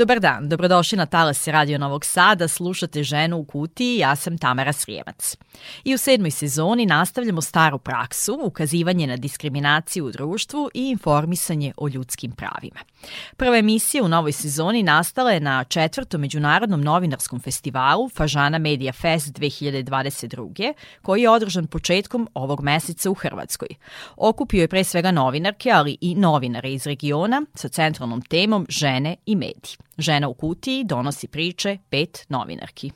Dobar dan, dobrodošli na Talas Radio Novog Sada, slušate Ženu u kutiji, ja sam Tamara Srijemac. I u sedmoj sezoni nastavljamo staru praksu, ukazivanje na diskriminaciju u društvu i informisanje o ljudskim pravima. Prva emisija u novoj sezoni nastala je na četvrtom Međunarodnom novinarskom festivalu Fažana Media Fest 2022. koji je održan početkom ovog meseca u Hrvatskoj. Okupio je pre svega novinarke, ali i novinare iz regiona sa centralnom temom žene i mediji. Žena u kutiji donosi priče pet novinarki.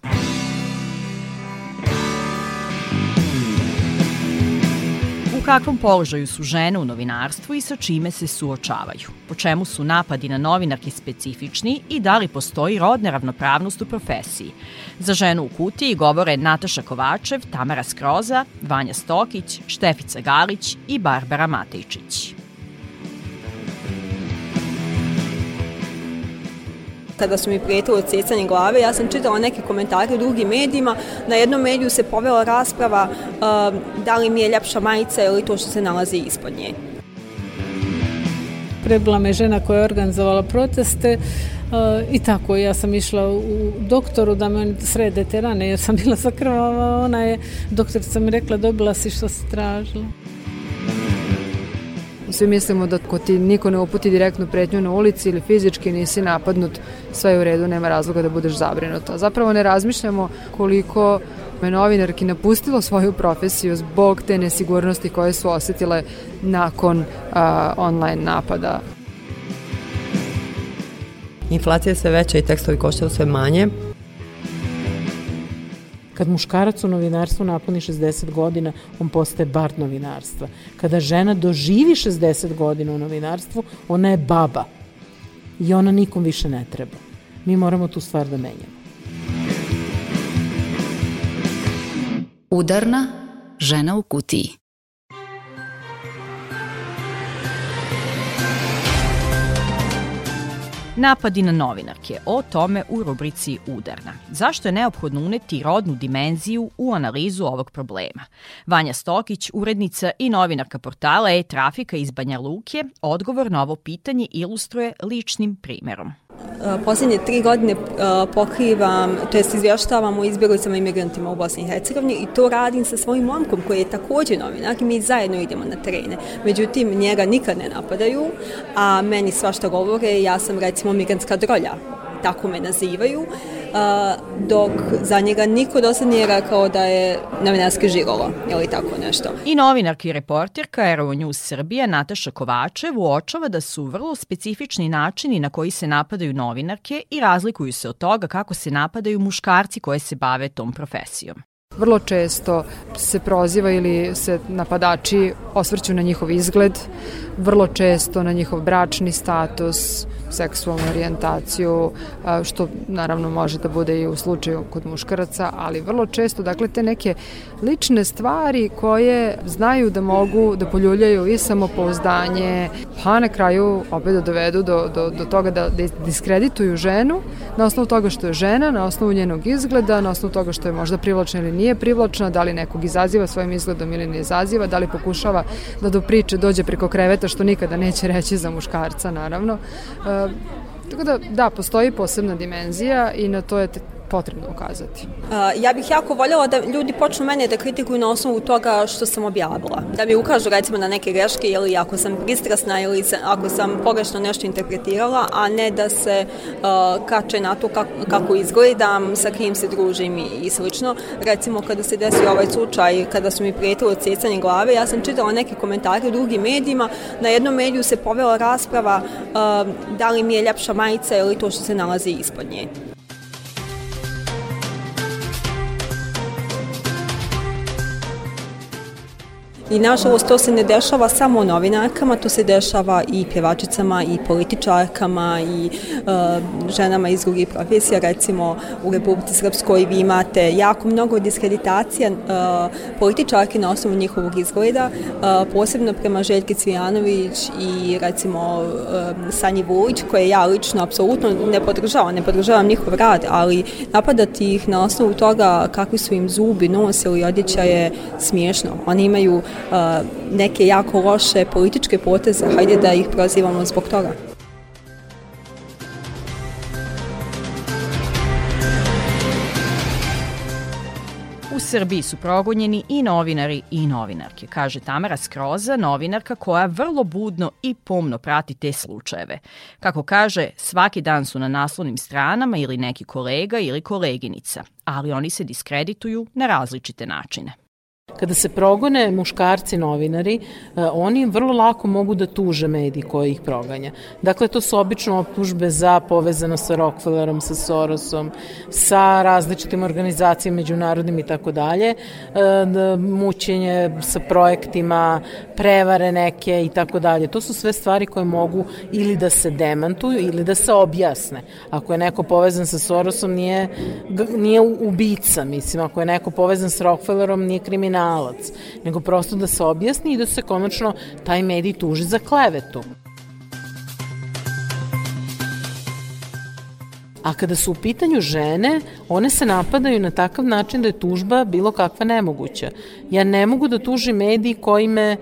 U kakvom položaju su žene u novinarstvu i sa čime se suočavaju? Po čemu su napadi na novinarke specifični i da li postoji rodna ravnopravnost u profesiji? Za ženu u kutiji govore Nataša Kovačev, Tamara Skroza, Vanja Stokić, Štefica Galić i Barbara Matejčić. Kada su mi prijetili odsjecanje glave, ja sam čitala neke komentare u drugim medijima. Na jednom mediju se povela rasprava uh, da li mi je ljepša majica ili to što se nalazi ispod nje. Prebila me žena koja je organizovala proteste uh, i tako ja sam išla u doktoru da me srede te rane jer sam bila sakrvava. Ona je, doktorica mi rekla dobila si što si tražila. Svi mislimo da ko ti niko ne uputi direktnu pretnju na ulici ili fizički nisi napadnut, sve je u redu, nema razloga da budeš zabrinuta. Zapravo ne razmišljamo koliko me novinarki napustilo svoju profesiju zbog te nesigurnosti koje su osetile nakon uh, online napada. Inflacija je sve veća i tekstovi koštaju sve manje. Kad muškarac u novinarstvu napuni 60 godina, on postaje bar novinarstva. Kada žena doživi 60 godina u novinarstvu, ona je baba. I ona nikom više ne treba. Mi moramo tu stvar da menjamo. Udarna žena u kutiji. Napadi na novinarke, o tome u rubrici Udarna. Zašto je neophodno uneti rodnu dimenziju u analizu ovog problema? Vanja Stokić, urednica i novinarka portala e-trafika iz Banja Luke, odgovor na ovo pitanje ilustruje ličnim primerom. Poslednje tri godine pokrivam, to jest izvještavam o izbjeglicama i migrantima u Bosni i Hercegovini i to radim sa svojim momkom koji je takođe novinar i mi zajedno idemo na terene. Međutim, njega nikad ne napadaju, a meni svašta govore, ja sam recimo migrantska drolja, tako me nazivaju, dok za njega niko do sad nije rekao da je novinarski žigolo ili tako nešto. I novinarka i reporterka Euronews Srbija Nataša Kovačev uočava da su vrlo specifični načini na koji se napadaju novinarke i razlikuju se od toga kako se napadaju muškarci koje se bave tom profesijom. Vrlo često se proziva ili se napadači osvrću na njihov izgled, vrlo često na njihov bračni status, seksualnu orijentaciju, što naravno može da bude i u slučaju kod muškaraca, ali vrlo često, dakle, te neke lične stvari koje znaju da mogu da poljuljaju i samopouzdanje, pa na kraju opet da dovedu do, do, do toga da, da diskredituju ženu na osnovu toga što je žena, na osnovu njenog izgleda, na osnovu toga što je možda privlačna ili nije privlačna, da li nekog izaziva svojim izgledom ili ne izaziva, da li pokušava da do priče dođe preko kreveta, što nikada neće reći za muškarca, naravno. E, tako da, da, postoji posebna dimenzija i na to je potrebno ukazati. Ja bih jako voljela da ljudi počnu mene da kritikuju na osnovu toga što sam objavila. Da mi ukažu recimo na neke greške ili ako sam pristrasna ili ako sam pogrešno nešto interpretirala, a ne da se kače na to kako, kako izgledam, sa kim se družim i, i slično. Recimo kada se desio ovaj slučaj, kada su mi prijetili odsjecanje glave, ja sam čitala neke komentare u drugim medijima. Na jednom mediju se povela rasprava da li mi je ljepša majica ili to što se nalazi ispod nje. I nažalost to se ne dešava samo novinarkama, to se dešava i pjevačicama i političarkama i uh, ženama iz drugih profesija. Recimo u Republici Srpskoj vi imate jako mnogo diskreditacija uh, političarke na osnovu njihovog izgleda, uh, posebno prema Željke Cvijanović i recimo uh, Sanji Vulić koje ja lično apsolutno ne podržavam, ne podržavam njihov rad, ali napadati ih na osnovu toga kakvi su im zubi, nos ili odjeća je smiješno. Oni imaju neke jako loše političke poteze, hajde da ih prozivamo zbog toga. U Srbiji su progonjeni i novinari i novinarke, kaže Tamara Skroza, novinarka koja vrlo budno i pomno prati te slučajeve. Kako kaže, svaki dan su na naslovnim stranama ili neki kolega ili koleginica, ali oni se diskredituju na različite načine. Kada se progone muškarci novinari, e, oni vrlo lako mogu da tuže mediji koji ih proganja. Dakle, to su obično optužbe za povezano sa Rockefellerom, sa Sorosom, sa različitim organizacijama međunarodnim i tako dalje, e, mučenje sa projektima, prevare neke i tako dalje. To su sve stvari koje mogu ili da se demantuju ili da se objasne. Ako je neko povezan sa Sorosom, nije, nije ubica, mislim. Ako je neko povezan sa Rockefellerom, nije kriminal kriminalac, nego prosto da se objasni i da se konačno taj medij tuži za klevetu. A kada su u pitanju žene, one se napadaju na takav način da je tužba bilo kakva nemoguća. Ja ne mogu da tužim medij koji me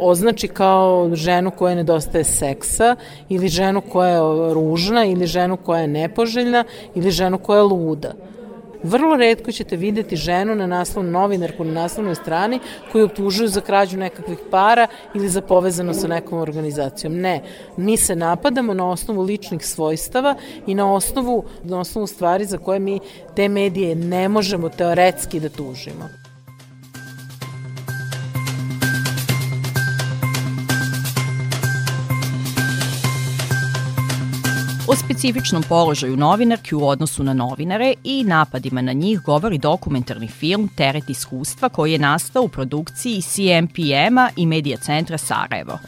označi kao ženu koja nedostaje seksa ili ženu koja je ružna ili ženu koja je nepoželjna ili ženu koja je luda. Vrlo redko ćete videti ženu na naslovu, novinarku na naslovnoj strani koju optužuju za krađu nekakvih para ili za povezano sa nekom organizacijom. Ne, mi se napadamo na osnovu ličnih svojstava i na osnovu, na osnovu stvari za koje mi te medije ne možemo teoretski da tužimo. O specifičnom položaju novinarki u odnosu na novinare i napadima na njih govori dokumentarni film Teret iskustva koji je nastao u produkciji CMPM-a i Medija centra Sarajevo.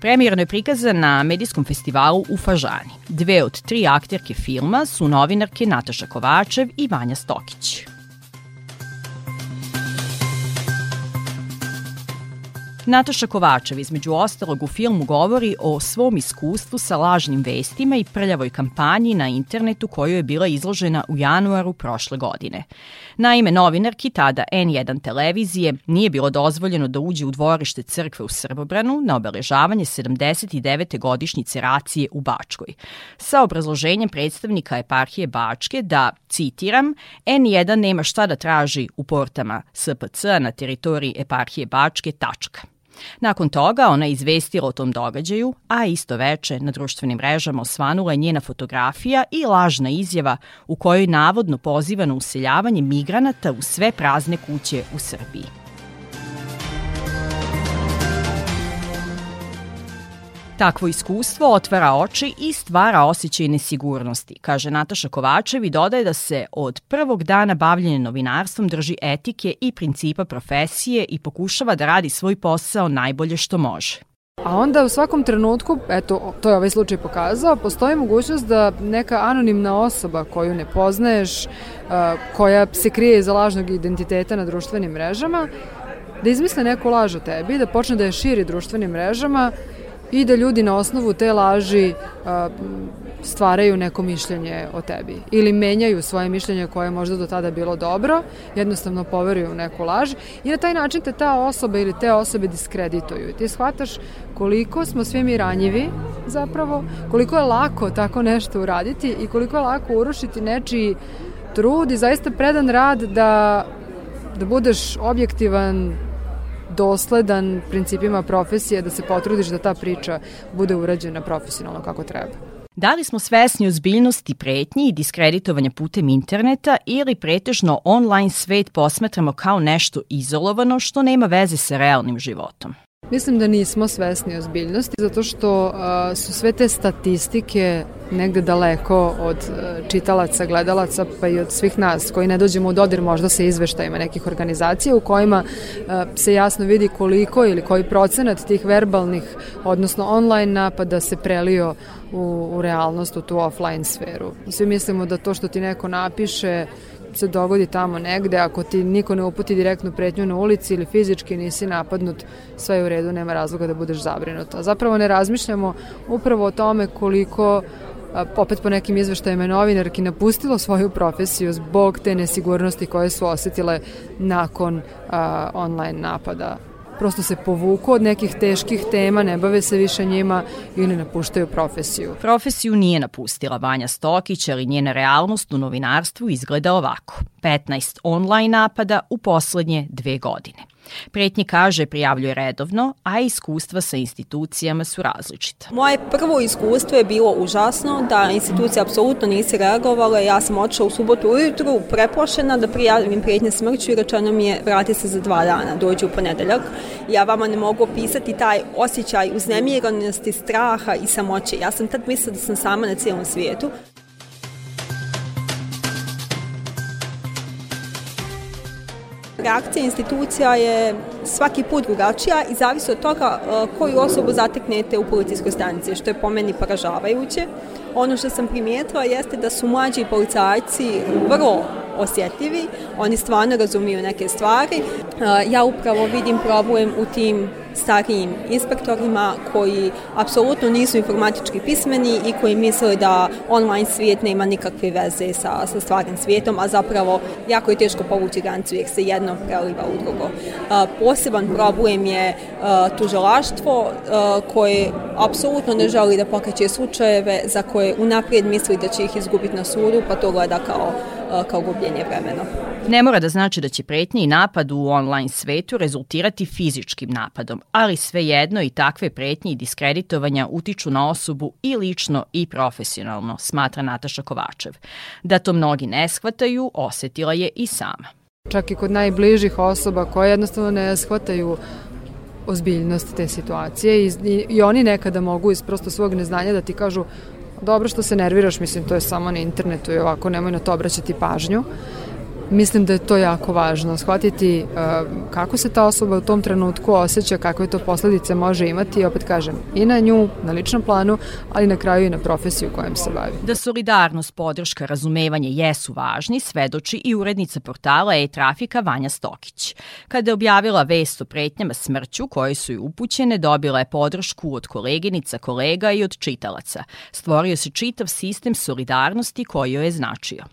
Premijerno je prikazan na medijskom festivalu u Fažani. Dve od tri akterke filma su novinarke Nataša Kovačev i Vanja Stokić. Nataša Kovačev između ostalog u filmu govori o svom iskustvu sa lažnim vestima i prljavoj kampanji na internetu koju je bila izložena u januaru prošle godine. Naime, novinarki tada N1 televizije nije bilo dozvoljeno da uđe u dvorište crkve u Srbobranu na obeležavanje 79. godišnjice racije u Bačkoj. Sa obrazloženjem predstavnika eparhije Bačke da, citiram, N1 nema šta da traži u portama SPC na teritoriji eparhije Bačke, tačka. Nakon toga ona je izvestila o tom događaju, a isto veče na društvenim mrežama osvanula je njena fotografija i lažna izjava u kojoj navodno poziva na useljavanje migranata u sve prazne kuće u Srbiji. Takvo iskustvo otvara oči i stvara osjećaj nesigurnosti, kaže Nataša Kovačev i dodaje da se od prvog dana bavljenja novinarstvom drži etike i principa profesije i pokušava da radi svoj posao najbolje što može. A onda u svakom trenutku, eto, to je ovaj slučaj pokazao, postoji mogućnost da neka anonimna osoba koju ne poznaješ, koja se krije iza lažnog identiteta na društvenim mrežama, da izmisle neku laž o tebi, da počne da je širi društvenim mrežama i da ljudi na osnovu te laži stvaraju neko mišljenje o tebi ili menjaju svoje mišljenje koje je možda do tada bilo dobro, jednostavno poveruju u neku laž i na taj način te ta osoba ili te osobe diskredituju. Ti shvataš koliko smo svi mi ranjivi zapravo, koliko je lako tako nešto uraditi i koliko je lako urušiti nečiji trud i zaista predan rad da, da budeš objektivan, dosledan principima profesije, da se potrudiš da ta priča bude urađena profesionalno kako treba. Da li smo svesni ozbiljnosti pretnji i diskreditovanja putem interneta ili pretežno online svet posmatramo kao nešto izolovano što nema veze sa realnim životom? Mislim da nismo svesni ozbiljnosti zato što a, su sve te statistike negde daleko od a, čitalaca, gledalaca pa i od svih nas koji ne dođemo u dodir možda sa izveštajima nekih organizacija u kojima a, se jasno vidi koliko ili koji procenat tih verbalnih odnosno online napada se prelio u, u realnost, u tu offline sferu. Svi mislimo da to što ti neko napiše se dogodi tamo negde, ako ti niko ne uputi direktnu pretnju na ulici ili fizički nisi napadnut, sve je u redu, nema razloga da budeš zabrinut. A zapravo ne razmišljamo upravo o tome koliko opet po nekim izveštajima novinarki napustilo svoju profesiju zbog te nesigurnosti koje su osetile nakon a, online napada prosto se povuku od nekih teških tema, ne bave se više njima ili napuštaju profesiju. Profesiju nije napustila Vanja Stokić, ali njena realnost u novinarstvu izgleda ovako. 15 online napada u poslednje dve godine. Pretnje kaže prijavljuje redovno, a iskustva sa institucijama su različita. Moje prvo iskustvo je bilo užasno, da institucije apsolutno nisi reagovale. Ja sam otišla u subotu ujutru preplašena da prijavim pretnje smrću i rečeno mi je vrati se za dva dana, dođi u ponedeljak. Ja vama ne mogu opisati taj osjećaj uznemiranosti, straha i samoće. Ja sam tad mislila da sam sama na cijelom svijetu. Reakcija institucija je svaki put drugačija i zavisi od toga e, koju osobu zateknete u policijskoj stanici, što je po meni poražavajuće. Ono što sam primijetila jeste da su mlađi policajci vrlo osjetljivi, oni stvarno razumiju neke stvari. E, ja upravo vidim problem u tim starijim inspektorima koji apsolutno nisu informatički pismeni i koji misle da online svijet nema nikakve veze sa, sa stvarnim svijetom, a zapravo jako je teško povući granicu jer se jedno preliva u drugo. Poseban problem je tužilaštvo koje apsolutno ne želi da pokreće slučajeve za koje unaprijed misli da će ih izgubiti na sudu, pa to gleda kao kao gubljenje vremena. Ne mora da znači da će pretnje i napad u online svetu rezultirati fizičkim napadom, ali svejedno i takve pretnje i diskreditovanja utiču na osobu i lično i profesionalno, smatra Nataša Kovačev. Da to mnogi ne shvataju, osetila je i sama. Čak i kod najbližih osoba koje jednostavno ne shvataju ozbiljnost te situacije i, i, i oni nekada mogu iz prosto svog neznanja da ti kažu dobro što se nerviraš, mislim to je samo na internetu i ovako nemoj na to obraćati pažnju. Mislim da je to jako važno, shvatiti uh, kako se ta osoba u tom trenutku osjeća, kakve to posledice može imati i opet kažem i na nju, na ličnom planu, ali na kraju i na profesiju kojom se bavi. Da solidarnost, podrška, razumevanje jesu važni, svedoči i urednica portala e-trafika Vanja Stokić. Kada je objavila vest o pretnjama smrću koje su ju upućene, dobila je podršku od koleginica, kolega i od čitalaca. Stvorio se čitav sistem solidarnosti koji joj je značio.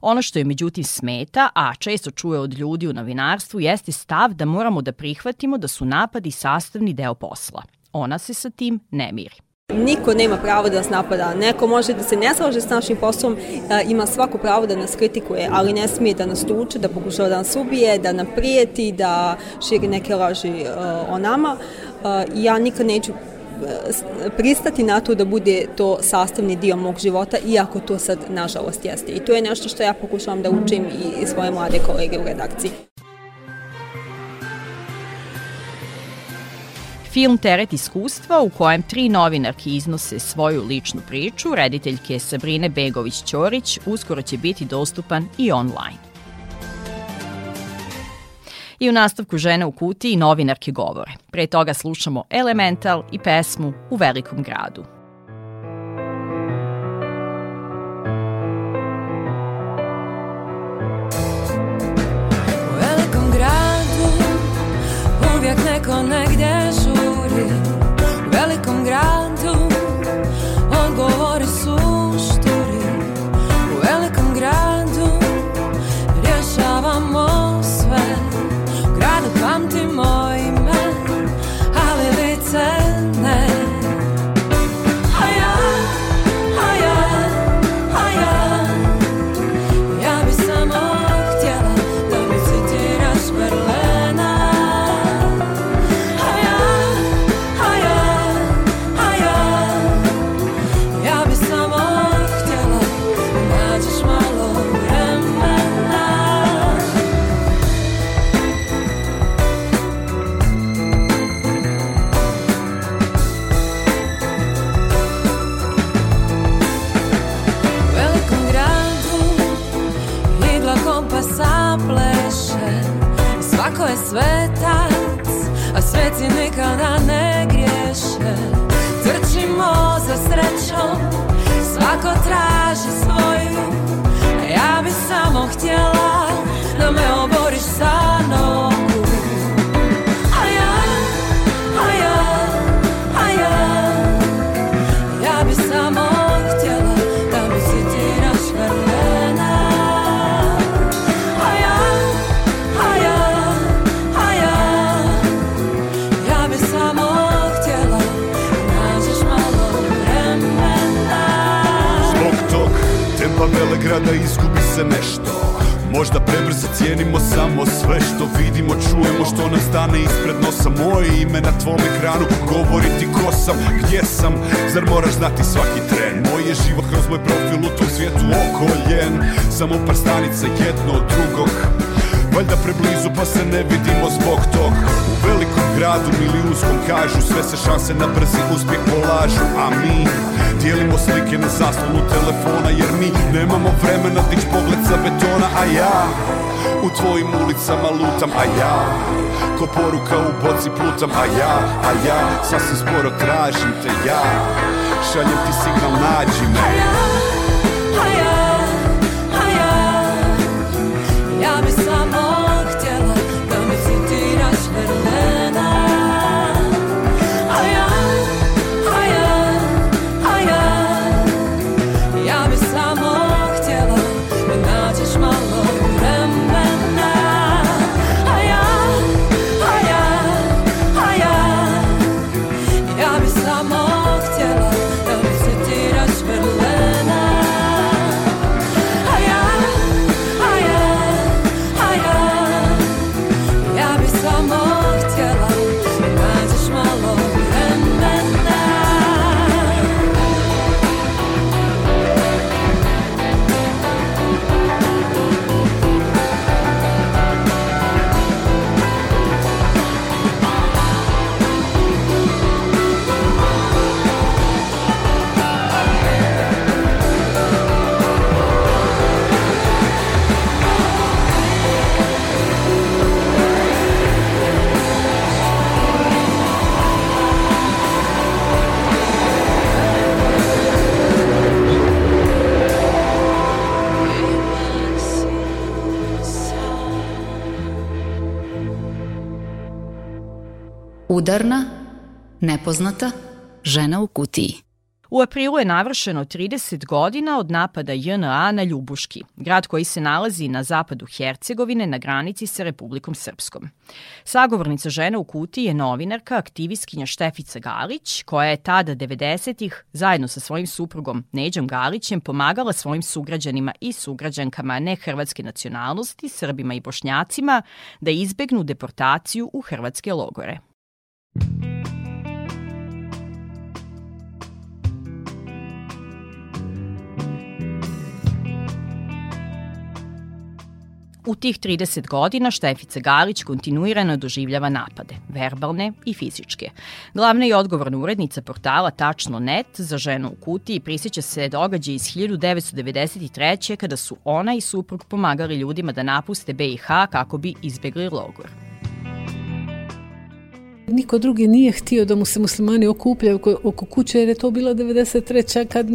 Ono što je međutim smeta, a često čuje od ljudi u novinarstvu, jeste stav da moramo da prihvatimo da su napadi sastavni deo posla. Ona se sa tim ne miri. Niko nema pravo da nas napada. Neko može da se ne slaže s našim poslom, ima svako pravo da nas kritikuje, ali ne smije da nas tuče, da pokušava da nas ubije, da nam prijeti, da širi neke laži o nama. Ja nikad neću pristati na to da bude to sastavni dio mog života, iako to sad nažalost jeste. I to je nešto što ja pokušavam da učim i svoje mlade kolege u redakciji. Film Teret iskustva u kojem tri novinarki iznose svoju ličnu priču, rediteljke Sabrine Begović-Ćorić, uskoro će biti dostupan i online. I u nastavku žene u kutiji novinarke govore. Pre toga slušamo Elemental i pesmu U velikom gradu. U velikom gradu neko negdje žuri U velikom Muškarci nikada ne griješe. Trčimo za srećom Svako traži svoju. Ja bi samo htjela Da me oboriš sa nogu se nešto. Možda prebrzo cijenimo samo sve što vidimo, čujemo što nam stane ispred nosa. Moje ime na tvom ekranu govori ti ko sam, gdje sam. Zar moraš znati svaki tren? Moj je život kroz moj profil u tom svijetu okoljen. Samo par stanica jedno od drugog. Valjda preblizu pa se ne vidimo zbog tog Velikom gradu milijunskom kažu Sve se šanse na brzi uspjeh polažu A mi dijelimo slike na zaslonu telefona Jer mi nemamo vremena dić pogled sa betona A ja u tvojim ulicama lutam A ja ko poruka u boci plutam A ja, a ja sasvim sporo tražim te Ja šaljem ti signal nađi me. A ja, a Udarna, nepoznata, žena u kutiji. U aprilu je navršeno 30 godina od napada JNA na Ljubuški, grad koji se nalazi na zapadu Hercegovine na granici sa Republikom Srpskom. Sagovornica žena u kutiji je novinarka, aktivistkinja Štefica Galić, koja je tada 90-ih zajedno sa svojim suprugom Neđom Galićem pomagala svojim sugrađanima i sugrađankama nehrvatske nacionalnosti, Srbima i Bošnjacima, da izbegnu deportaciju u hrvatske logore. U tih 30 godina Štefica Galić kontinuirano doživljava napade, verbalne i fizičke. Glavna i odgovorna urednica portala Tačno.net za ženu u kutiji prisjeća se događaja iz 1993. kada su ona i suprug pomagali ljudima da napuste BiH kako bi izbegli logor. Niko drugi nije htio da mu se muslimani okupljaju oko, oko kuće jer je to bila 93. kad,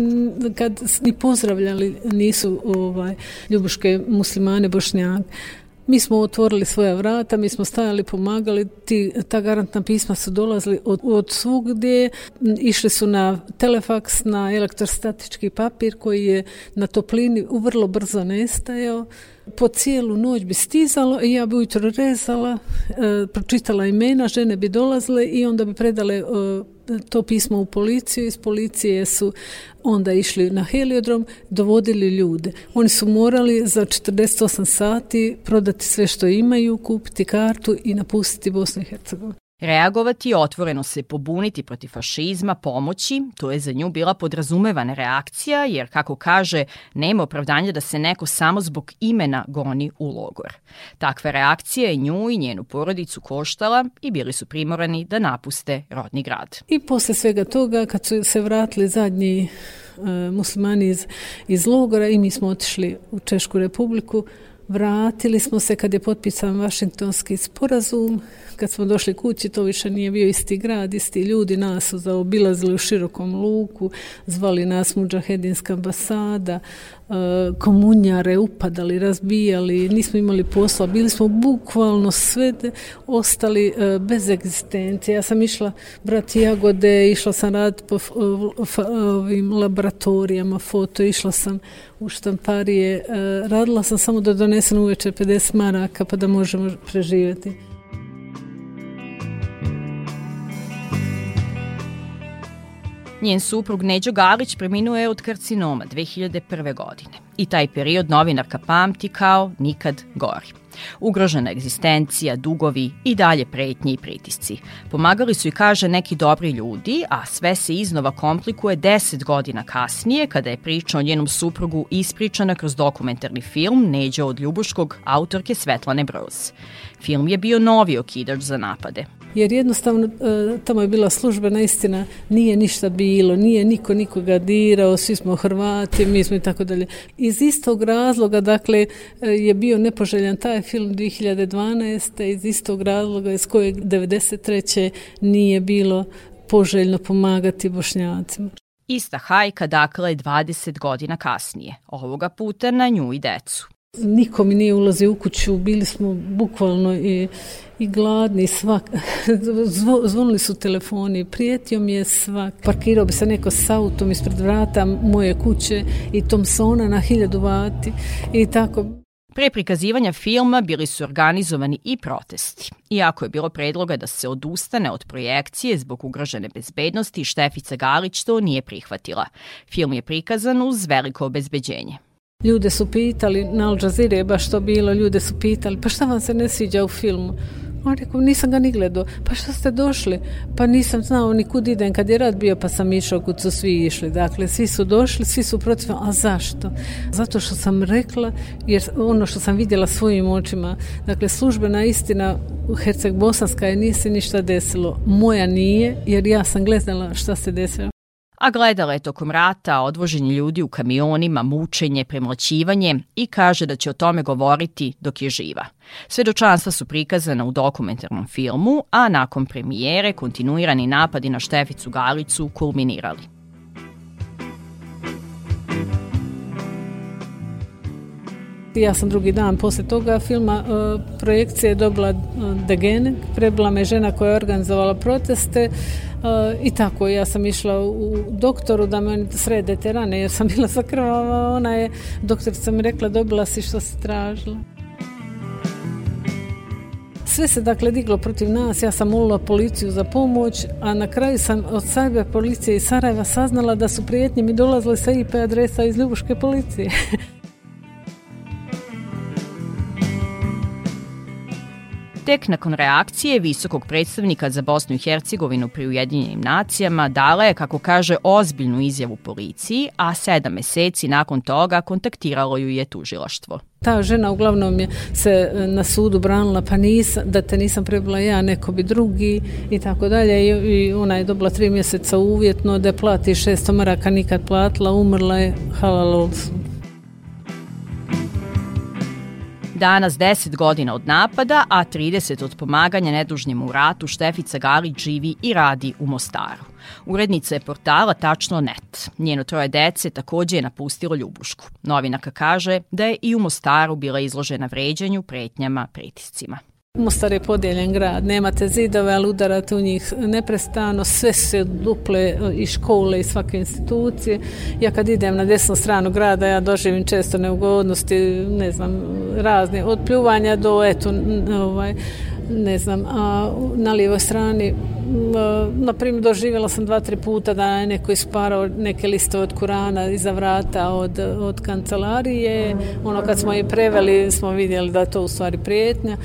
kad ni pozdravljali nisu ovaj, ljubuške muslimane bošnjake. Mi smo otvorili svoja vrata, mi smo stajali, pomagali, ti, ta garantna pisma su dolazili od, od svugdje, išli su na telefaks, na elektrostatički papir koji je na toplini vrlo brzo nestajao. Po cijelu noć bi stizalo i ja bi ujutro rezala, e, pročitala imena, žene bi dolazile i onda bi predale e, to pismo u policiju, iz policije su onda išli na heliodrom, dovodili ljude. Oni su morali za 48 sati prodati sve što imaju, kupiti kartu i napustiti Bosnu i Hercegovinu. Reagovati, otvoreno se pobuniti protiv fašizma, pomoći, to je za nju bila podrazumevana reakcija, jer, kako kaže, nema opravdanja da se neko samo zbog imena goni u logor. Takva reakcija je nju i njenu porodicu koštala i bili su primorani da napuste rodni grad. I posle svega toga, kad su se vratili zadnji e, muslimani iz, iz logora i mi smo otišli u Češku republiku, Vratili smo se kad je potpisan Vašingtonski sporazum, kad smo došli kući to više nije bio isti grad, isti ljudi, nas su zaobilazili u širokom luku, zvali nas Mudžahedinska ambasada, komunjare upadali, razbijali, nismo imali posla, bili smo bukvalno sve ostali e, bez egzistencije. Ja sam išla brati jagode, išla sam raditi po ovim laboratorijama, foto, išla sam u štamparije, e, radila sam samo da donesem uveče 50 maraka pa da možemo preživjeti. Njen suprug Neđo Galić preminuo je od karcinoma 2001. godine i taj period novinarka pamti kao nikad gori. Ugrožena egzistencija, dugovi i dalje pretnje i pritisci. Pomagali su i kaže neki dobri ljudi, a sve se iznova komplikuje 10 godina kasnije kada je priča o njenom suprugu ispričana kroz dokumentarni film Neđa od Ljubuškog autorke Svetlane Broz. Film je bio novi okidač za napade jer jednostavno e, tamo je bila službena istina, nije ništa bilo, nije niko nikoga dirao, svi smo Hrvati, mi smo i tako dalje. Iz istog razloga, dakle, e, je bio nepoželjan taj film 2012. iz istog razloga iz kojeg 93. nije bilo poželjno pomagati bošnjacima. Ista hajka, dakle, 20 godina kasnije, ovoga puta na nju i decu. Niko mi nije ulazio u kuću, bili smo bukvalno i, i gladni svak. Zvo, zvonili su telefoni, prijetio mi je svak. Parkirao bi se neko s autom ispred vrata moje kuće i Tomsona na hiljadu vati i tako. Pre prikazivanja filma bili su organizovani i protesti. Iako je bilo predloga da se odustane od projekcije zbog ugrožene bezbednosti, Štefica Galić to nije prihvatila. Film je prikazan uz veliko obezbeđenje. Ljude su pitali, na Al Jazeera je baš to bilo, ljude su pitali, pa šta vam se ne sviđa u filmu? On rekao, nisam ga ni gledao. Pa šta ste došli? Pa nisam znao ni kud idem kad je rad bio, pa sam išao kud su svi išli. Dakle, svi su došli, svi su protiv. A zašto? Zato što sam rekla, jer ono što sam vidjela svojim očima, dakle, službena istina u Herceg Bosanska je nije se ništa desilo. Moja nije, jer ja sam gledala šta se desilo a gledala je tokom rata odvoženje ljudi u kamionima, mučenje, premlaćivanje i kaže da će o tome govoriti dok je živa. Svedočanstva su prikazana u dokumentarnom filmu, a nakon premijere kontinuirani napadi na Šteficu Galicu kulminirali. Ja sam drugi dan posle toga filma uh, projekcije dobila uh, Degene, prebila me žena koja je organizovala proteste uh, i tako ja sam išla u doktoru da me srede te rane jer sam bila zakrvava, ona je, doktorica mi rekla dobila si što si tražila. Sve se dakle diglo protiv nas, ja sam molila policiju za pomoć, a na kraju sam od sajbe policije iz Sarajeva saznala da su prijetnje mi dolazile sa IP adresa iz Ljubuške policije. Tek nakon reakcije visokog predstavnika za Bosnu i Hercegovinu pri Ujedinjenim nacijama dala je, kako kaže, ozbiljnu izjavu policiji, a sedam meseci nakon toga kontaktiralo ju je tužilaštvo. Ta žena uglavnom je se e, na sudu branila pa nisam, da te nisam prebila ja, neko bi drugi i tako dalje I, ona je dobila tri mjeseca uvjetno da plati 600 maraka nikad platila, umrla je halal Danas 10 godina od napada, a 30 od pomaganja nedužnim u ratu, Štefica Galić živi i radi u Mostaru. Urednica je portala Tačno.net. Njeno troje dece takođe je napustilo Ljubušku. Novinaka kaže da je i u Mostaru bila izložena vređanju, pretnjama, pritiscima. Mostar je podijeljen grad, nemate zidove, ali udarate u njih neprestano, sve se duple i škole i svake institucije. Ja kad idem na desnu stranu grada, ja doživim često neugodnosti, ne znam, razne, od pljuvanja do, eto, ovaj, ne znam, a na lijevoj strani na primjer doživjela sam dva, tri puta da je neko isparao neke liste od Kurana iza vrata od, od kancelarije. Ono kad smo je preveli smo vidjeli da je to u stvari prijetnja.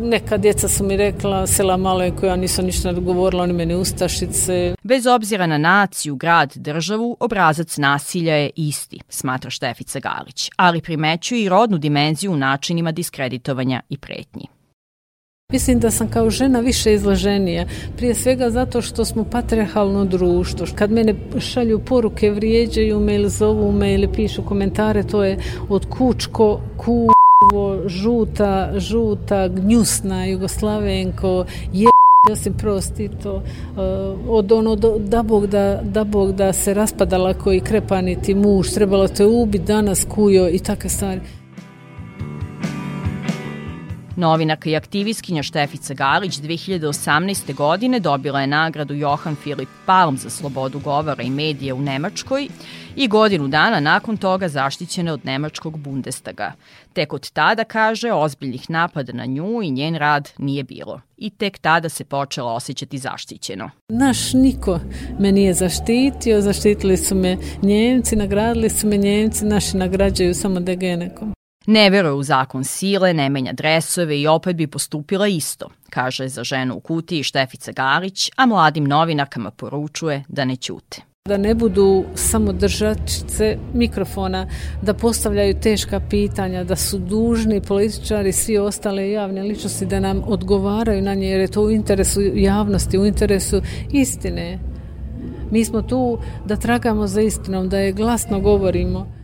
Neka djeca su mi rekla sela malo je koja nisu ništa govorila, oni meni ustašice. Bez obzira na naciju, grad, državu, obrazac nasilja je isti, smatra Štefica Galić, ali primećuje i rodnu dimenziju u načinima diskreditovanja i pretnji. Mislim da sam kao žena više izloženija. Prije svega zato što smo patriarhalno društvo. Kad mene šalju poruke, vrijeđaju me ili zovu me ili pišu komentare, to je od kučko, ku, žuta, žuta, gnjusna Jugoslavenko, je Josip Broz Tito, uh, od ono do, da Bog da, da Bog da se raspadala koji krepaniti muž, trebalo te ubiti danas kujo i takve stvari. Novinaka i aktivistkinja Štefica Galić 2018. godine dobila je nagradu Johan Filip Palm za slobodu govora i medije u Nemačkoj i godinu dana nakon toga zaštićena od Nemačkog Bundestaga. Tek od tada, kaže, ozbiljnih napada na nju i njen rad nije bilo. I tek tada se počela osjećati zaštićeno. Naš niko me nije zaštitio, zaštitili su me Njemci, nagradili su me Njemci, naši nagrađaju samo degenekom. Ne veruje u zakon sile, ne menja dresove i opet bi postupila isto, kaže za ženu u kutiji Štefica Garić, a mladim novinarkama poručuje da ne ćute. Da ne budu samo držačice mikrofona, da postavljaju teška pitanja, da su dužni političari, svi ostale javne ličnosti da nam odgovaraju na nje, jer je to u interesu javnosti, u interesu istine. Mi smo tu da tragamo za istinom, da je glasno govorimo.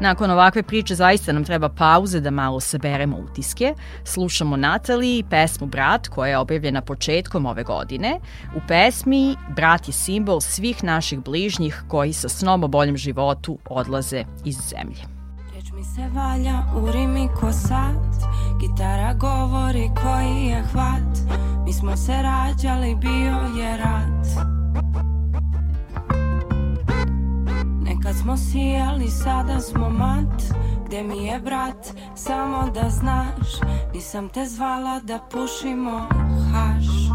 Nakon ovakve priče zaista nam treba pauze da malo saberemo utiske. Slušamo Natali i pesmu Brat koja je objavljena početkom ove godine. U pesmi Brat je simbol svih naših bližnjih koji sa snom o boljem životu odlaze iz zemlje. Reč mi se valja u rimi ko sad Gitara govori koji je hvat Mi smo se rađali, bio je rat Nekad smo sijali, sada smo mat Gde mi je brat, samo da znaš Nisam te zvala da pušimo haš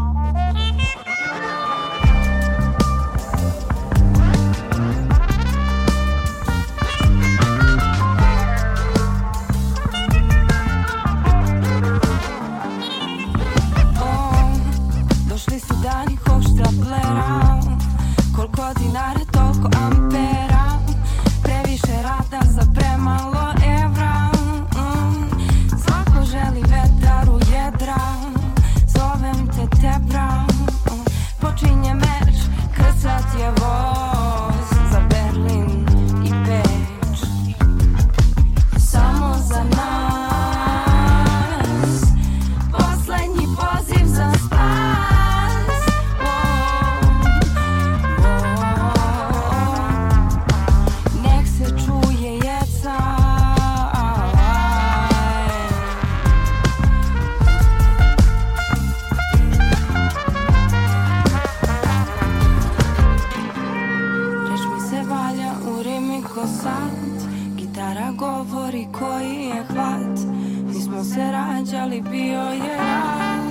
se rađali, bio je rat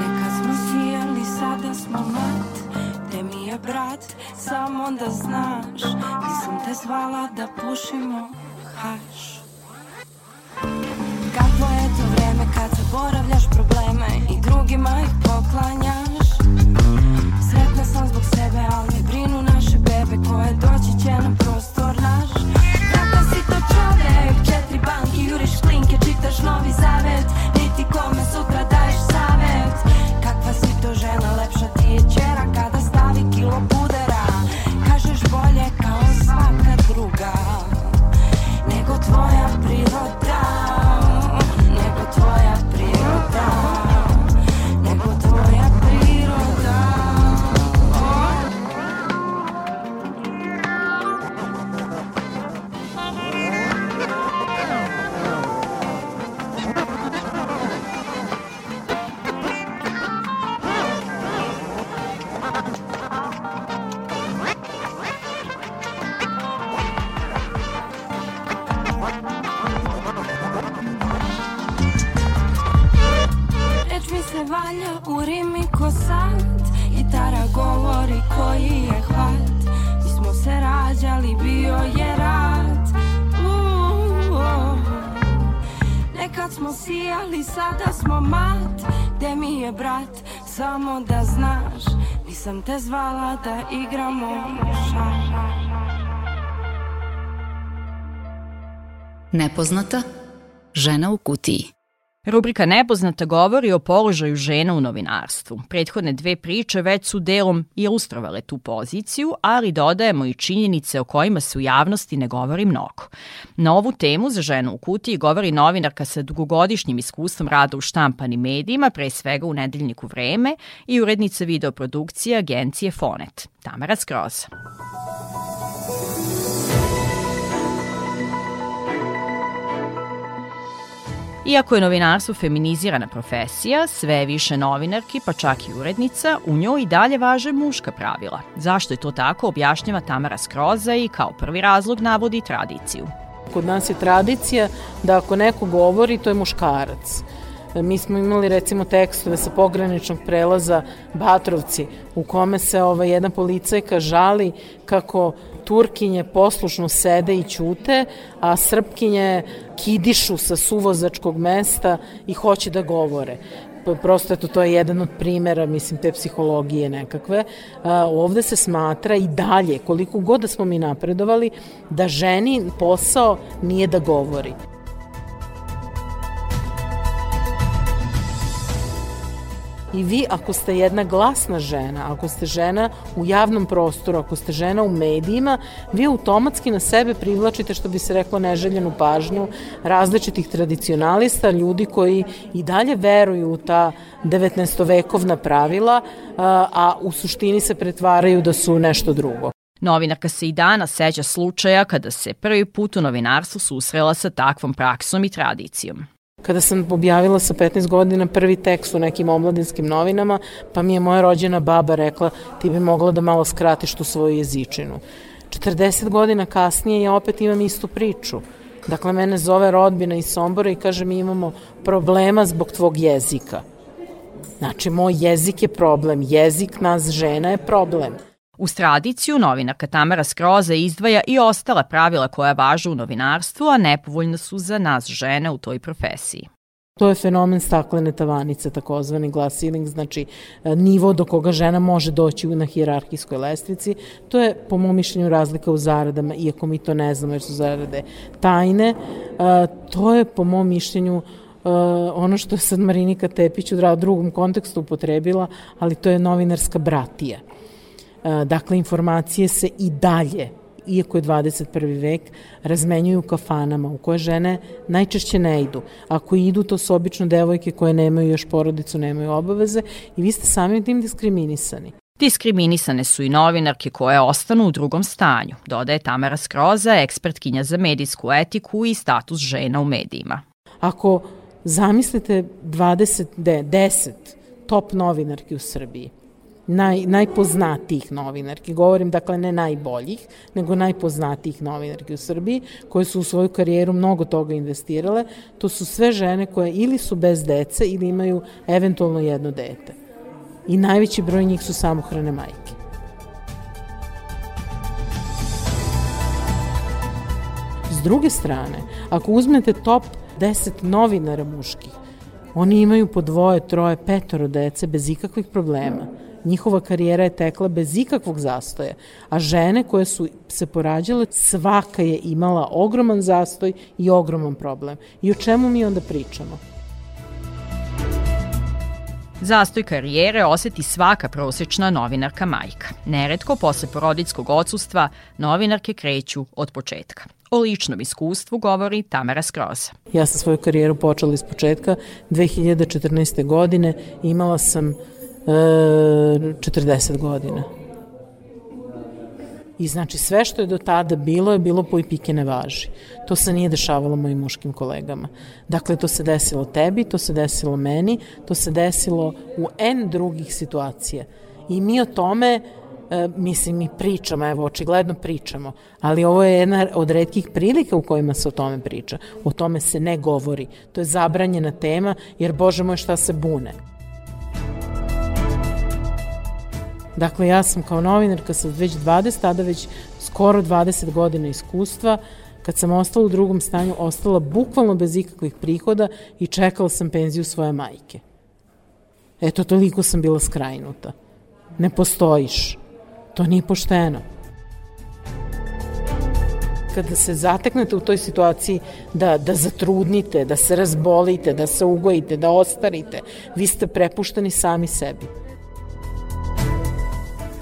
Nekad smo sijali, sada smo mat. Gde mi je brat, samo da znaš. Nisam te zvala da pušimo haš. Kakvo je to vreme kad zaboravljaš probleme I drugima ih poklanjaš? Sretna sam zbog sebe, ali brinu naše bebe Koje doći će na banki Hyrë i shklin, kjo qik tash novi sijali, sada smo mat. Gde mi je brat, samo da znaš. Nisam te zvala da igramo šah Nepoznata žena u kutiji. Rubrika Nepoznata govori o položaju žena u novinarstvu. Prethodne dve priče već su delom ilustrovale tu poziciju, ali dodajemo i činjenice o kojima se u javnosti ne govori mnogo. Na ovu temu za ženu u kutiji govori novinarka sa dugogodišnjim iskustvom rada u štampanim medijima, pre svega u nedeljniku Vreme i urednica videoprodukcije agencije Fonet, Tamara Skroza. Iako je novinarstvo feminizirana profesija, sve više novinarki, pa čak i urednica, u njoj i dalje važe muška pravila. Zašto je to tako, objašnjava Tamara Skroza i kao prvi razlog navodi tradiciju. Kod nas je tradicija da ako neko govori, to je muškarac. Mi smo imali recimo tekstove sa pograničnog prelaza Batrovci u kome se ovaj, jedna policajka žali kako Turkinje poslušno sede i ćute, a Srpkinje kidišu sa suvozačkog mesta i hoće da govore prosto eto, to je jedan od primera, mislim, te psihologije nekakve. A, ovde se smatra i dalje, koliko god da smo mi napredovali, da ženi posao nije da govori. I vi ako ste jedna glasna žena, ako ste žena u javnom prostoru, ako ste žena u medijima, vi automatski na sebe privlačite, što bi se reklo, neželjenu pažnju različitih tradicionalista, ljudi koji i dalje veruju u ta 19-vekovna pravila, a u suštini se pretvaraju da su nešto drugo. Novinarka se i dana seća slučaja kada se prvi put u novinarstvu susrela sa takvom praksom i tradicijom. Kada sam objavila sa 15 godina prvi tekst u nekim omladinskim novinama, pa mi je moja rođena baba rekla ti bi mogla da malo skratiš tu svoju jezičinu. 40 godina kasnije ja opet imam istu priču. Dakle, mene zove rodbina iz Sombora i kaže mi imamo problema zbog tvog jezika. Znači, moj jezik je problem, jezik nas žena je problem. Uz tradiciju novinarka Tamara Skroza izdvaja i ostala pravila koja važu u novinarstvu, a nepovoljna su za nas žene u toj profesiji. To je fenomen staklene tavanice, takozvani glass ceiling, znači e, nivo do koga žena može doći na hijerarhijskoj lestvici. To je, po mom mišljenju, razlika u zaradama, iako mi to ne znamo jer su zarade tajne. E, to je, po mom mišljenju, e, ono što je sad Marinika Tepić u drugom kontekstu upotrebila, ali to je novinarska bratija. Dakle, informacije se i dalje iako je 21. vek, razmenjuju u kafanama u koje žene najčešće ne idu. Ako idu, to su obično devojke koje nemaju još porodicu, nemaju obaveze i vi ste samim tim diskriminisani. Diskriminisane su i novinarke koje ostanu u drugom stanju, dodaje Tamara Skroza, ekspertkinja za medijsku etiku i status žena u medijima. Ako zamislite 20, 10 top novinarki u Srbiji, naj, najpoznatijih novinarki. Govorim, dakle, ne najboljih, nego najpoznatijih novinarki u Srbiji, koje su u svoju karijeru mnogo toga investirale. To su sve žene koje ili su bez dece ili imaju eventualno jedno dete. I najveći broj njih su samohrane majke. S druge strane, ako uzmete top 10 novinara muških, oni imaju po dvoje, troje, petoro dece bez ikakvih problema njihova karijera je tekla bez ikakvog zastoja, a žene koje su se porađale, svaka je imala ogroman zastoj i ogroman problem. I o čemu mi onda pričamo? Zastoj karijere oseti svaka prosečna novinarka majka. Neretko, posle porodickog odsustva, novinarke kreću od početka. O ličnom iskustvu govori Tamara Skroza. Ja sam svoju karijeru počela iz početka. 2014. godine imala sam 40 godina. I znači sve što je do tada bilo je bilo po i pike ne važi. To se nije dešavalo mojim muškim kolegama. Dakle, to se desilo tebi, to se desilo meni, to se desilo u N drugih situacija. I mi o tome, e, mislim, mi pričamo, evo, očigledno pričamo, ali ovo je jedna od redkih prilika u kojima se o tome priča. O tome se ne govori. To je zabranjena tema, jer, bože moj, šta se bune. Dakle, ja sam kao novinarka sa već 20, tada već skoro 20 godina iskustva, kad sam ostala u drugom stanju, ostala bukvalno bez ikakvih prihoda i čekala sam penziju svoje majke. Eto, toliko sam bila skrajnuta. Ne postojiš. To nije pošteno. kada se zateknete u toj situaciji da, da zatrudnite, da se razbolite, da se ugojite, da ostarite, vi ste prepušteni sami sebi.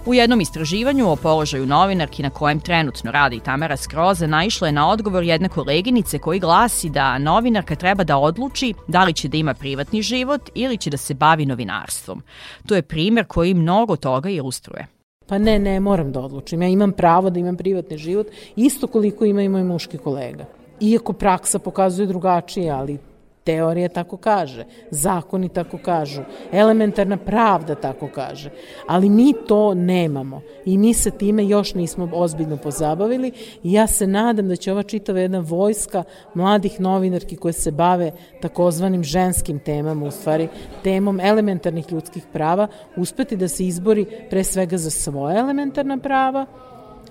U jednom istraživanju o položaju novinarki na kojem trenutno radi Tamara Skroza naišla je na odgovor jedne koleginice koji glasi da novinarka treba da odluči da li će da ima privatni život ili će da se bavi novinarstvom. To je primer koji mnogo toga ilustruje. Pa ne, ne, moram da odlučim. Ja imam pravo da imam privatni život, isto koliko ima i moj muški kolega. Iako praksa pokazuje drugačije, ali Teorija tako kaže, zakoni tako kažu, elementarna pravda tako kaže, ali mi to nemamo i mi se time još nismo ozbiljno pozabavili i ja se nadam da će ova čitava jedna vojska mladih novinarki koje se bave takozvanim ženskim temama, u stvari temom elementarnih ljudskih prava, uspeti da se izbori pre svega za svoje elementarna prava,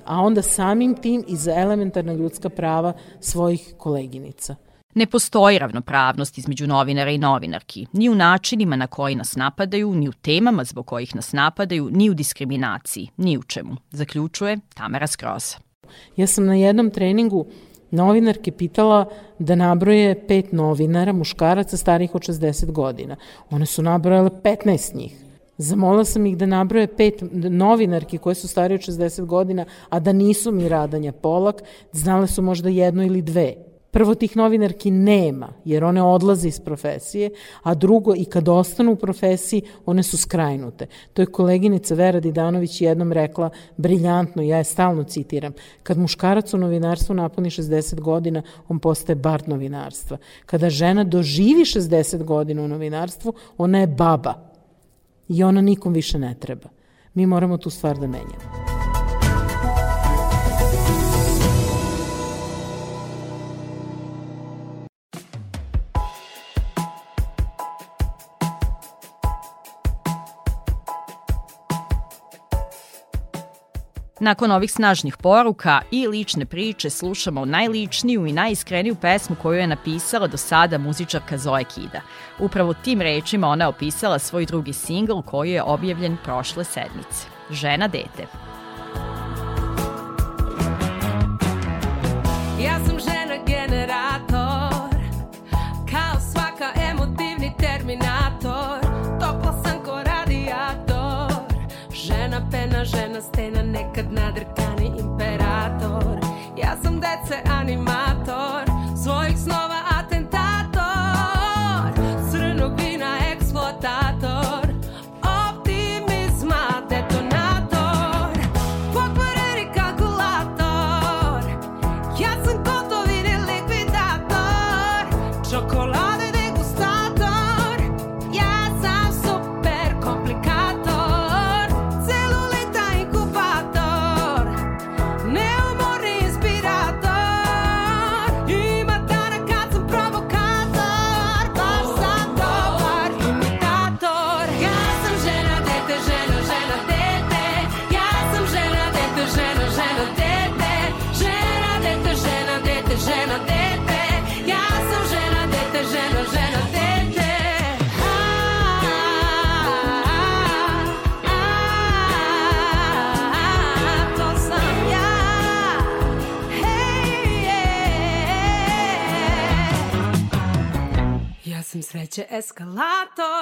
a onda samim tim i za elementarna ljudska prava svojih koleginica. Ne postoji ravnopravnost između novinara i novinarki, ni u načinima na koji nas napadaju, ni u temama zbog kojih nas napadaju, ni u diskriminaciji, ni u čemu, zaključuje Tamara Skroza. Ja sam na jednom treningu novinarke pitala da nabroje pet novinara, muškaraca starih od 60 godina. One su nabrojale 15 njih. Zamolila sam ih da nabroje pet novinarki koje su starije od 60 godina, a da nisu mi Radanja Polak, znale su možda jedno ili dve. Prvo, tih novinarki nema, jer one odlaze iz profesije, a drugo, i kad ostanu u profesiji, one su skrajnute. To je koleginica Vera Didanović jednom rekla briljantno, ja je stalno citiram, kad muškarac u novinarstvu napuni 60 godina, on postaje bar novinarstva. Kada žena doživi 60 godina u novinarstvu, ona je baba i ona nikom više ne treba. Mi moramo tu stvar da menjamo. Nakon ovih snažnih poruka i lične priče slušamo najličniju i najiskreniju pesmu koju je napisala do sada muzičarka Zoe Kida. Upravo tim rečima ona je opisala svoj drugi singl koji je objavljen prošle sedmice. Žena dete. Ja sam žena Nekad nadrkani imperator. Ja sam dece animator eskalato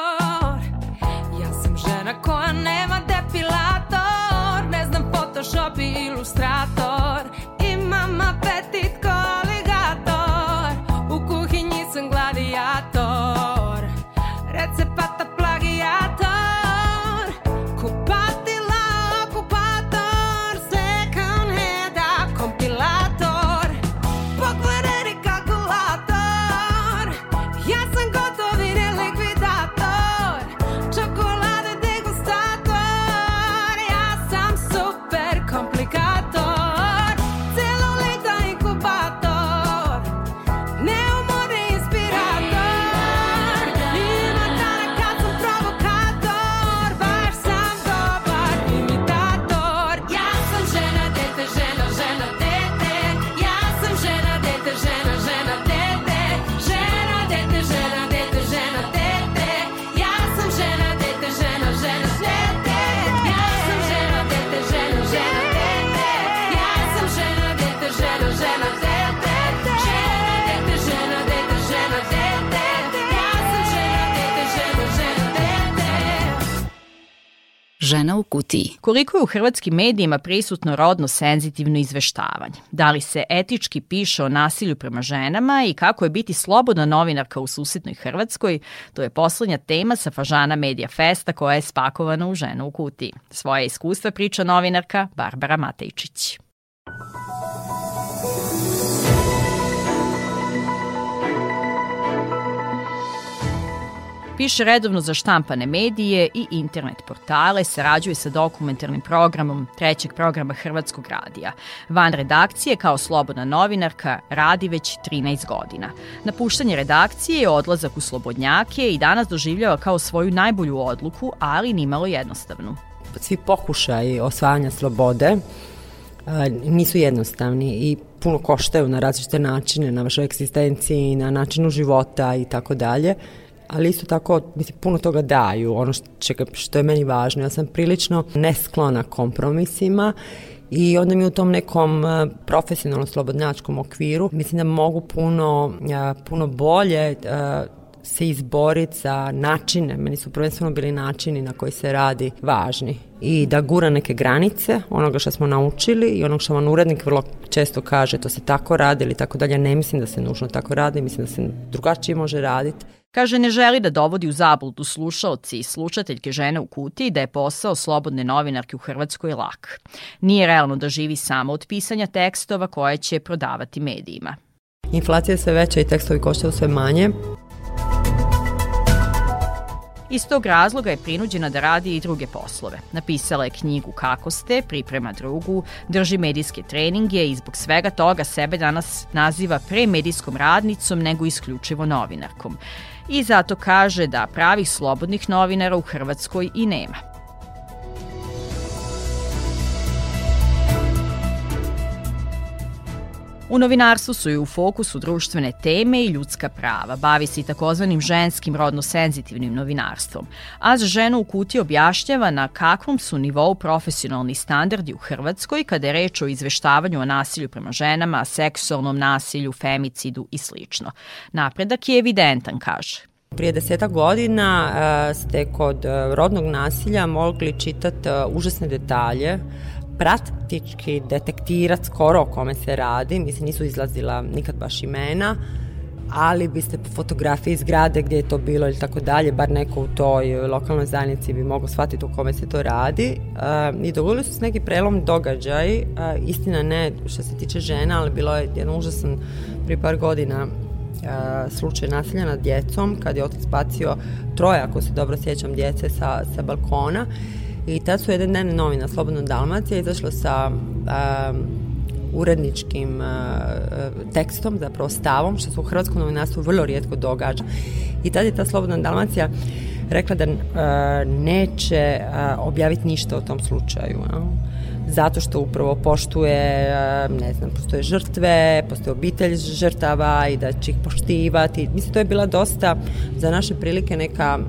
Žena u kutiji. Koliko je u hrvatskim medijima prisutno rodno senzitivno izveštavanje? Da li se etički piše o nasilju prema ženama i kako je biti slobodna novinarka u susednoj Hrvatskoj? To je poslednja tema sa Fažana Media Festa koja je spakovana u Ženu u kutiji. Svoje iskustva priča novinarka Barbara Matejčić. Piše redovno za štampane medije i internet portale, sarađuje sa dokumentarnim programom trećeg programa Hrvatskog radija. Van redakcije kao slobodna novinarka radi već 13 godina. Napuštanje redakcije je odlazak u slobodnjake i danas doživljava kao svoju najbolju odluku, ali nimalo jednostavnu. Svi pokušaj osvajanja slobode a, nisu jednostavni i puno koštaju na različite načine, na vašoj egzistenciji, na načinu života i tako dalje ali isto tako mislim, puno toga daju, ono što, što je meni važno. Ja sam prilično nesklona kompromisima i onda mi u tom nekom e, profesionalno slobodnjačkom okviru mislim da mogu puno, e, puno bolje e, se izboriti za načine, meni su prvenstveno bili načini na koji se radi važni i da gura neke granice onoga što smo naučili i onog što vam urednik vrlo često kaže to se tako radi ili tako dalje, ne mislim da se nužno tako radi, mislim da se drugačije može raditi. Kaže, ne želi da dovodi u zabludu slušaoci i slušateljke žene u kutiji da je posao slobodne novinarke u Hrvatskoj lak. Nije realno da živi samo od pisanja tekstova koje će prodavati medijima. Inflacija je sve veća i tekstovi koštaju sve manje. Iz tog razloga je prinuđena da radi i druge poslove. Napisala je knjigu Kako ste, priprema drugu, drži medijske treninge i zbog svega toga sebe danas naziva pre medijskom radnicom nego isključivo novinarkom i zato kaže da pravih slobodnih novinara u Hrvatskoj i nema. U novinarstvu su i u fokusu društvene teme i ljudska prava. Bavi se i takozvanim ženskim rodno-senzitivnim novinarstvom. A ženu u kuti objašnjava na kakvom su nivou profesionalni standardi u Hrvatskoj kada je reč o izveštavanju o nasilju prema ženama, seksualnom nasilju, femicidu i sl. Napredak je evidentan, kaže. Prije deseta godina uh, ste kod uh, rodnog nasilja mogli čitati uh, užasne detalje, praktički detektirati skoro o kome se radi, mislim nisu izlazila nikad baš imena, ali biste po fotografiji zgrade gdje je to bilo ili tako dalje, bar neko u toj lokalnoj zajednici bi mogao shvatiti o kome se to radi. Uh, I dogodili su se neki prelom događaj, uh, istina ne što se tiče žena, ali bilo je jedan užasan prije par godina slučaj nasilja nad djecom, kad je otac bacio troje, ako se dobro sjećam, djece sa, sa balkona. I tad su jedan dan novina Slobodna Dalmacija izašla sa a, uredničkim a, tekstom, zapravo stavom, što se u hrvatskom novinarstvu vrlo rijetko događa. I tad je ta Slobodna Dalmacija rekla da a, neće a, objaviti ništa o tom slučaju. A zato što upravo poštuje, ne znam, postoje žrtve, postoje obitelj žrtava i da će ih poštivati. Mislim, to je bila dosta za naše prilike neka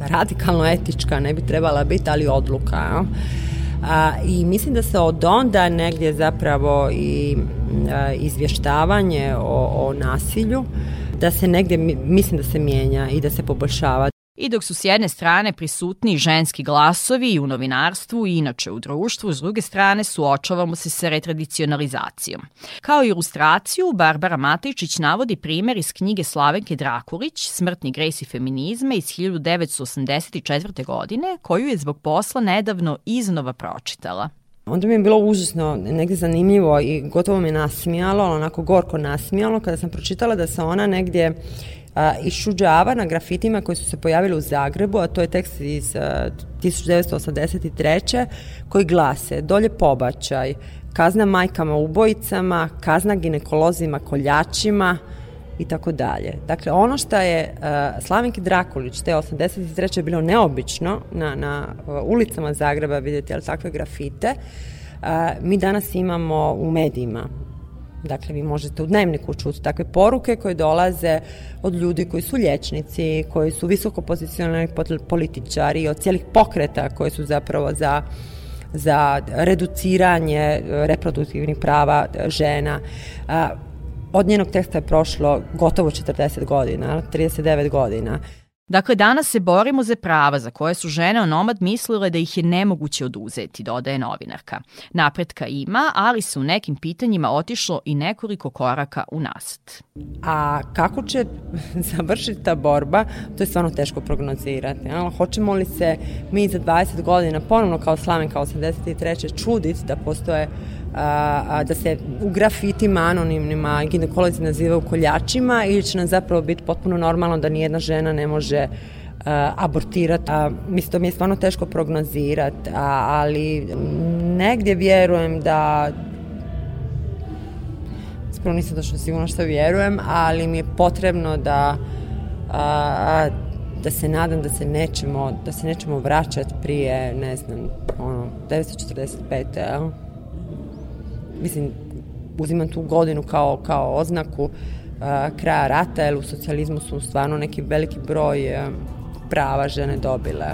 radikalno etička, ne bi trebala biti, ali odluka. A, I mislim da se od onda negdje zapravo i a, izvještavanje o, o nasilju, da se negdje, mislim da se mijenja i da se poboljšava. I dok su s jedne strane prisutni ženski glasovi i u novinarstvu i inače u društvu, s druge strane suočavamo se sa retradicionalizacijom. Kao ilustraciju, Barbara Matejčić navodi primer iz knjige Slavenke Drakulić, Smrtni gres i feminizma iz 1984. godine, koju je zbog posla nedavno iznova pročitala. Onda mi je bilo užasno, negde zanimljivo i gotovo me nasmijalo, onako gorko nasmijalo kada sam pročitala da se ona negdje išuđava na grafitima koji su se pojavili u Zagrebu, a to je tekst iz a, 1983. koji glase dolje pobačaj, kazna majkama ubojicama, kazna ginekolozima koljačima i tako dalje. Dakle, ono što je Slavinki Drakulić te 83. bilo neobično na, na ulicama Zagreba vidjeti ali takve grafite, mi danas imamo u medijima. Dakle, vi možete u dnevniku čuti takve poruke koje dolaze od ljudi koji su lječnici, koji su visoko pozicionalni političari, od cijelih pokreta koji su zapravo za za reduciranje reproduktivnih prava žena. Od njenog teksta je prošlo gotovo 40 godina, 39 godina. Dakle, danas se borimo za prava za koje su žene onomad mislile da ih je nemoguće oduzeti, dodaje novinarka. Napretka ima, ali se u nekim pitanjima otišlo i nekoliko koraka unazad. A kako će završiti ta borba, to je stvarno teško prognozirati. Ja? Hoćemo li se mi za 20 godina ponovno kao Slavenka 83. čuditi da postoje a, a, da se u grafitima anonimnima ginekolozi nazivaju koljačima ili će nam zapravo biti potpuno normalno da nijedna žena ne može abortirati. A, mislim, to mi je stvarno teško prognozirati, ali negdje vjerujem da iskreno nisam došla sigurno što vjerujem, ali mi je potrebno da a, da se nadam da se nećemo, da se nećemo vraćati prije, ne znam, ono, 945. Jel? Mislim, uzimam tu godinu kao, kao oznaku a, kraja rata, jer u socijalizmu su stvarno neki veliki broj a, prava žene dobile.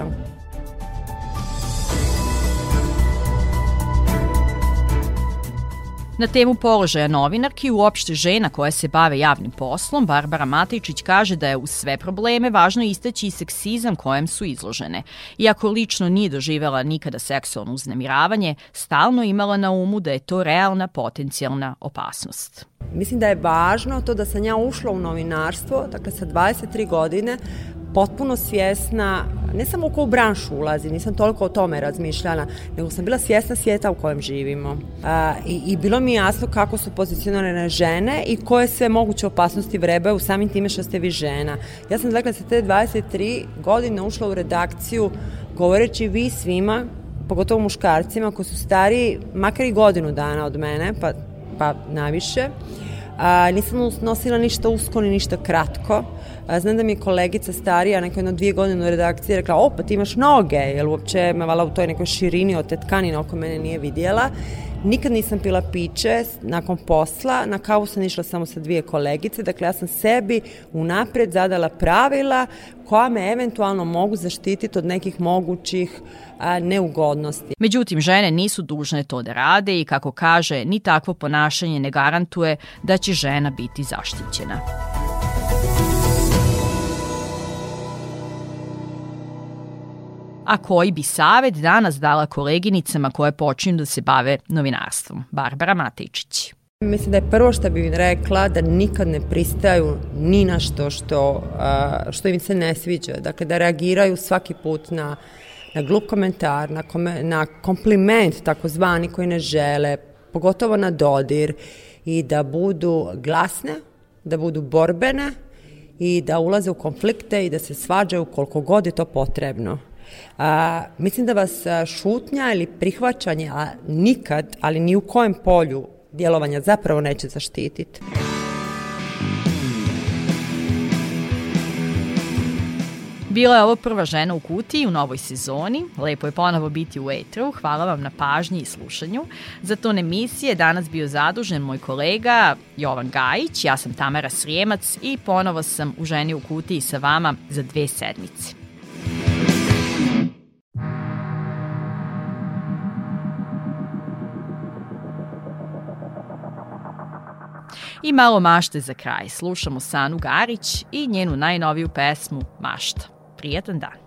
Na temu položaja novinarki uopšte žena koja se bave javnim poslom, Barbara Matičić kaže da je uz sve probleme važno istaći i seksizam kojem su izložene. Iako lično nije doživela nikada seksualno uznemiravanje, stalno imala na umu da je to realna potencijalna opasnost. Mislim da je važno to da sam ja ušla u novinarstvo, dakle sa 23 godine, potpuno svjesna, ne samo u koju branšu ulazi, nisam toliko o tome razmišljala, nego sam bila svjesna svijeta u kojem živimo. A, i, I bilo mi jasno kako su pozicionirane žene i koje sve moguće opasnosti vrebe u samim time što ste vi žena. Ja sam dakle sa te 23 godine ušla u redakciju govoreći vi svima, pogotovo muškarcima koji su stariji makar i godinu dana od mene, pa, pa naviše, A, nisam nosila ništa usko ni ništa kratko. Znam da mi je kolegica starija, neko jedno dvije godine u redakciji rekla, o, pa ti imaš noge, jer uopće me vala u toj nekoj širini od te tkanine oko mene nije vidjela. Nikad nisam pila piće nakon posla, na kavu sam išla samo sa dvije kolegice, dakle ja sam sebi unapred zadala pravila koja me eventualno mogu zaštititi od nekih mogućih a, neugodnosti. Međutim, žene nisu dužne to da rade i kako kaže, ni takvo ponašanje ne garantuje da će žena biti zaštićena. A koji bi savet danas dala koleginicama koje počinju da se bave novinarstvom? Barbara Matejčić. Mislim da je prvo što bih rekla da nikad ne pristaju ni na što što, što im se ne sviđa. Dakle, da reagiraju svaki put na, na glup komentar, na, kome, na kompliment takozvani koji ne žele, pogotovo na dodir i da budu glasne, da budu borbene i da ulaze u konflikte i da se svađaju koliko god je to potrebno. A, mislim da vas šutnja ili prihvaćanje, a nikad, ali ni u kojem polju djelovanja zapravo neće zaštititi. Bila je ovo prva žena u kutiji u novoj sezoni. Lepo je ponovo biti u etru. Hvala vam na pažnji i slušanju. Za ton emisije danas bio zadužen moj kolega Jovan Gajić, ja sam Tamara Srijemac i ponovo sam u ženi u kutiji sa vama za dve sedmice. I malo mašte za kraj. Slušamo Sanu Garić i njenu najnoviju pesmu Mašta. Prijatan dan.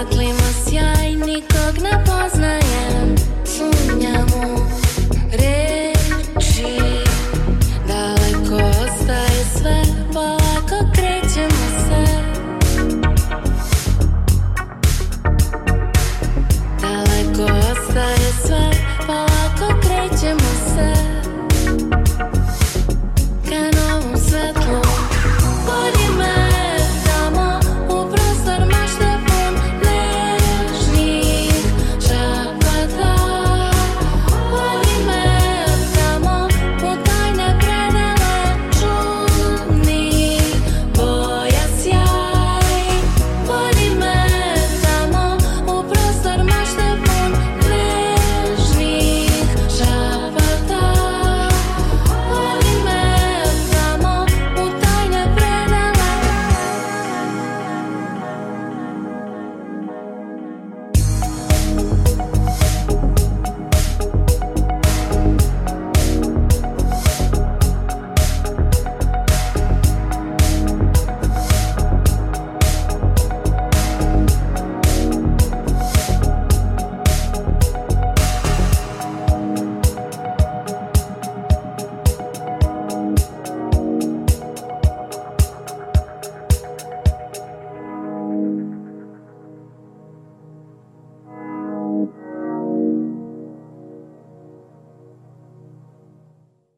Dakle, klima sjaj, nikog ne poznaj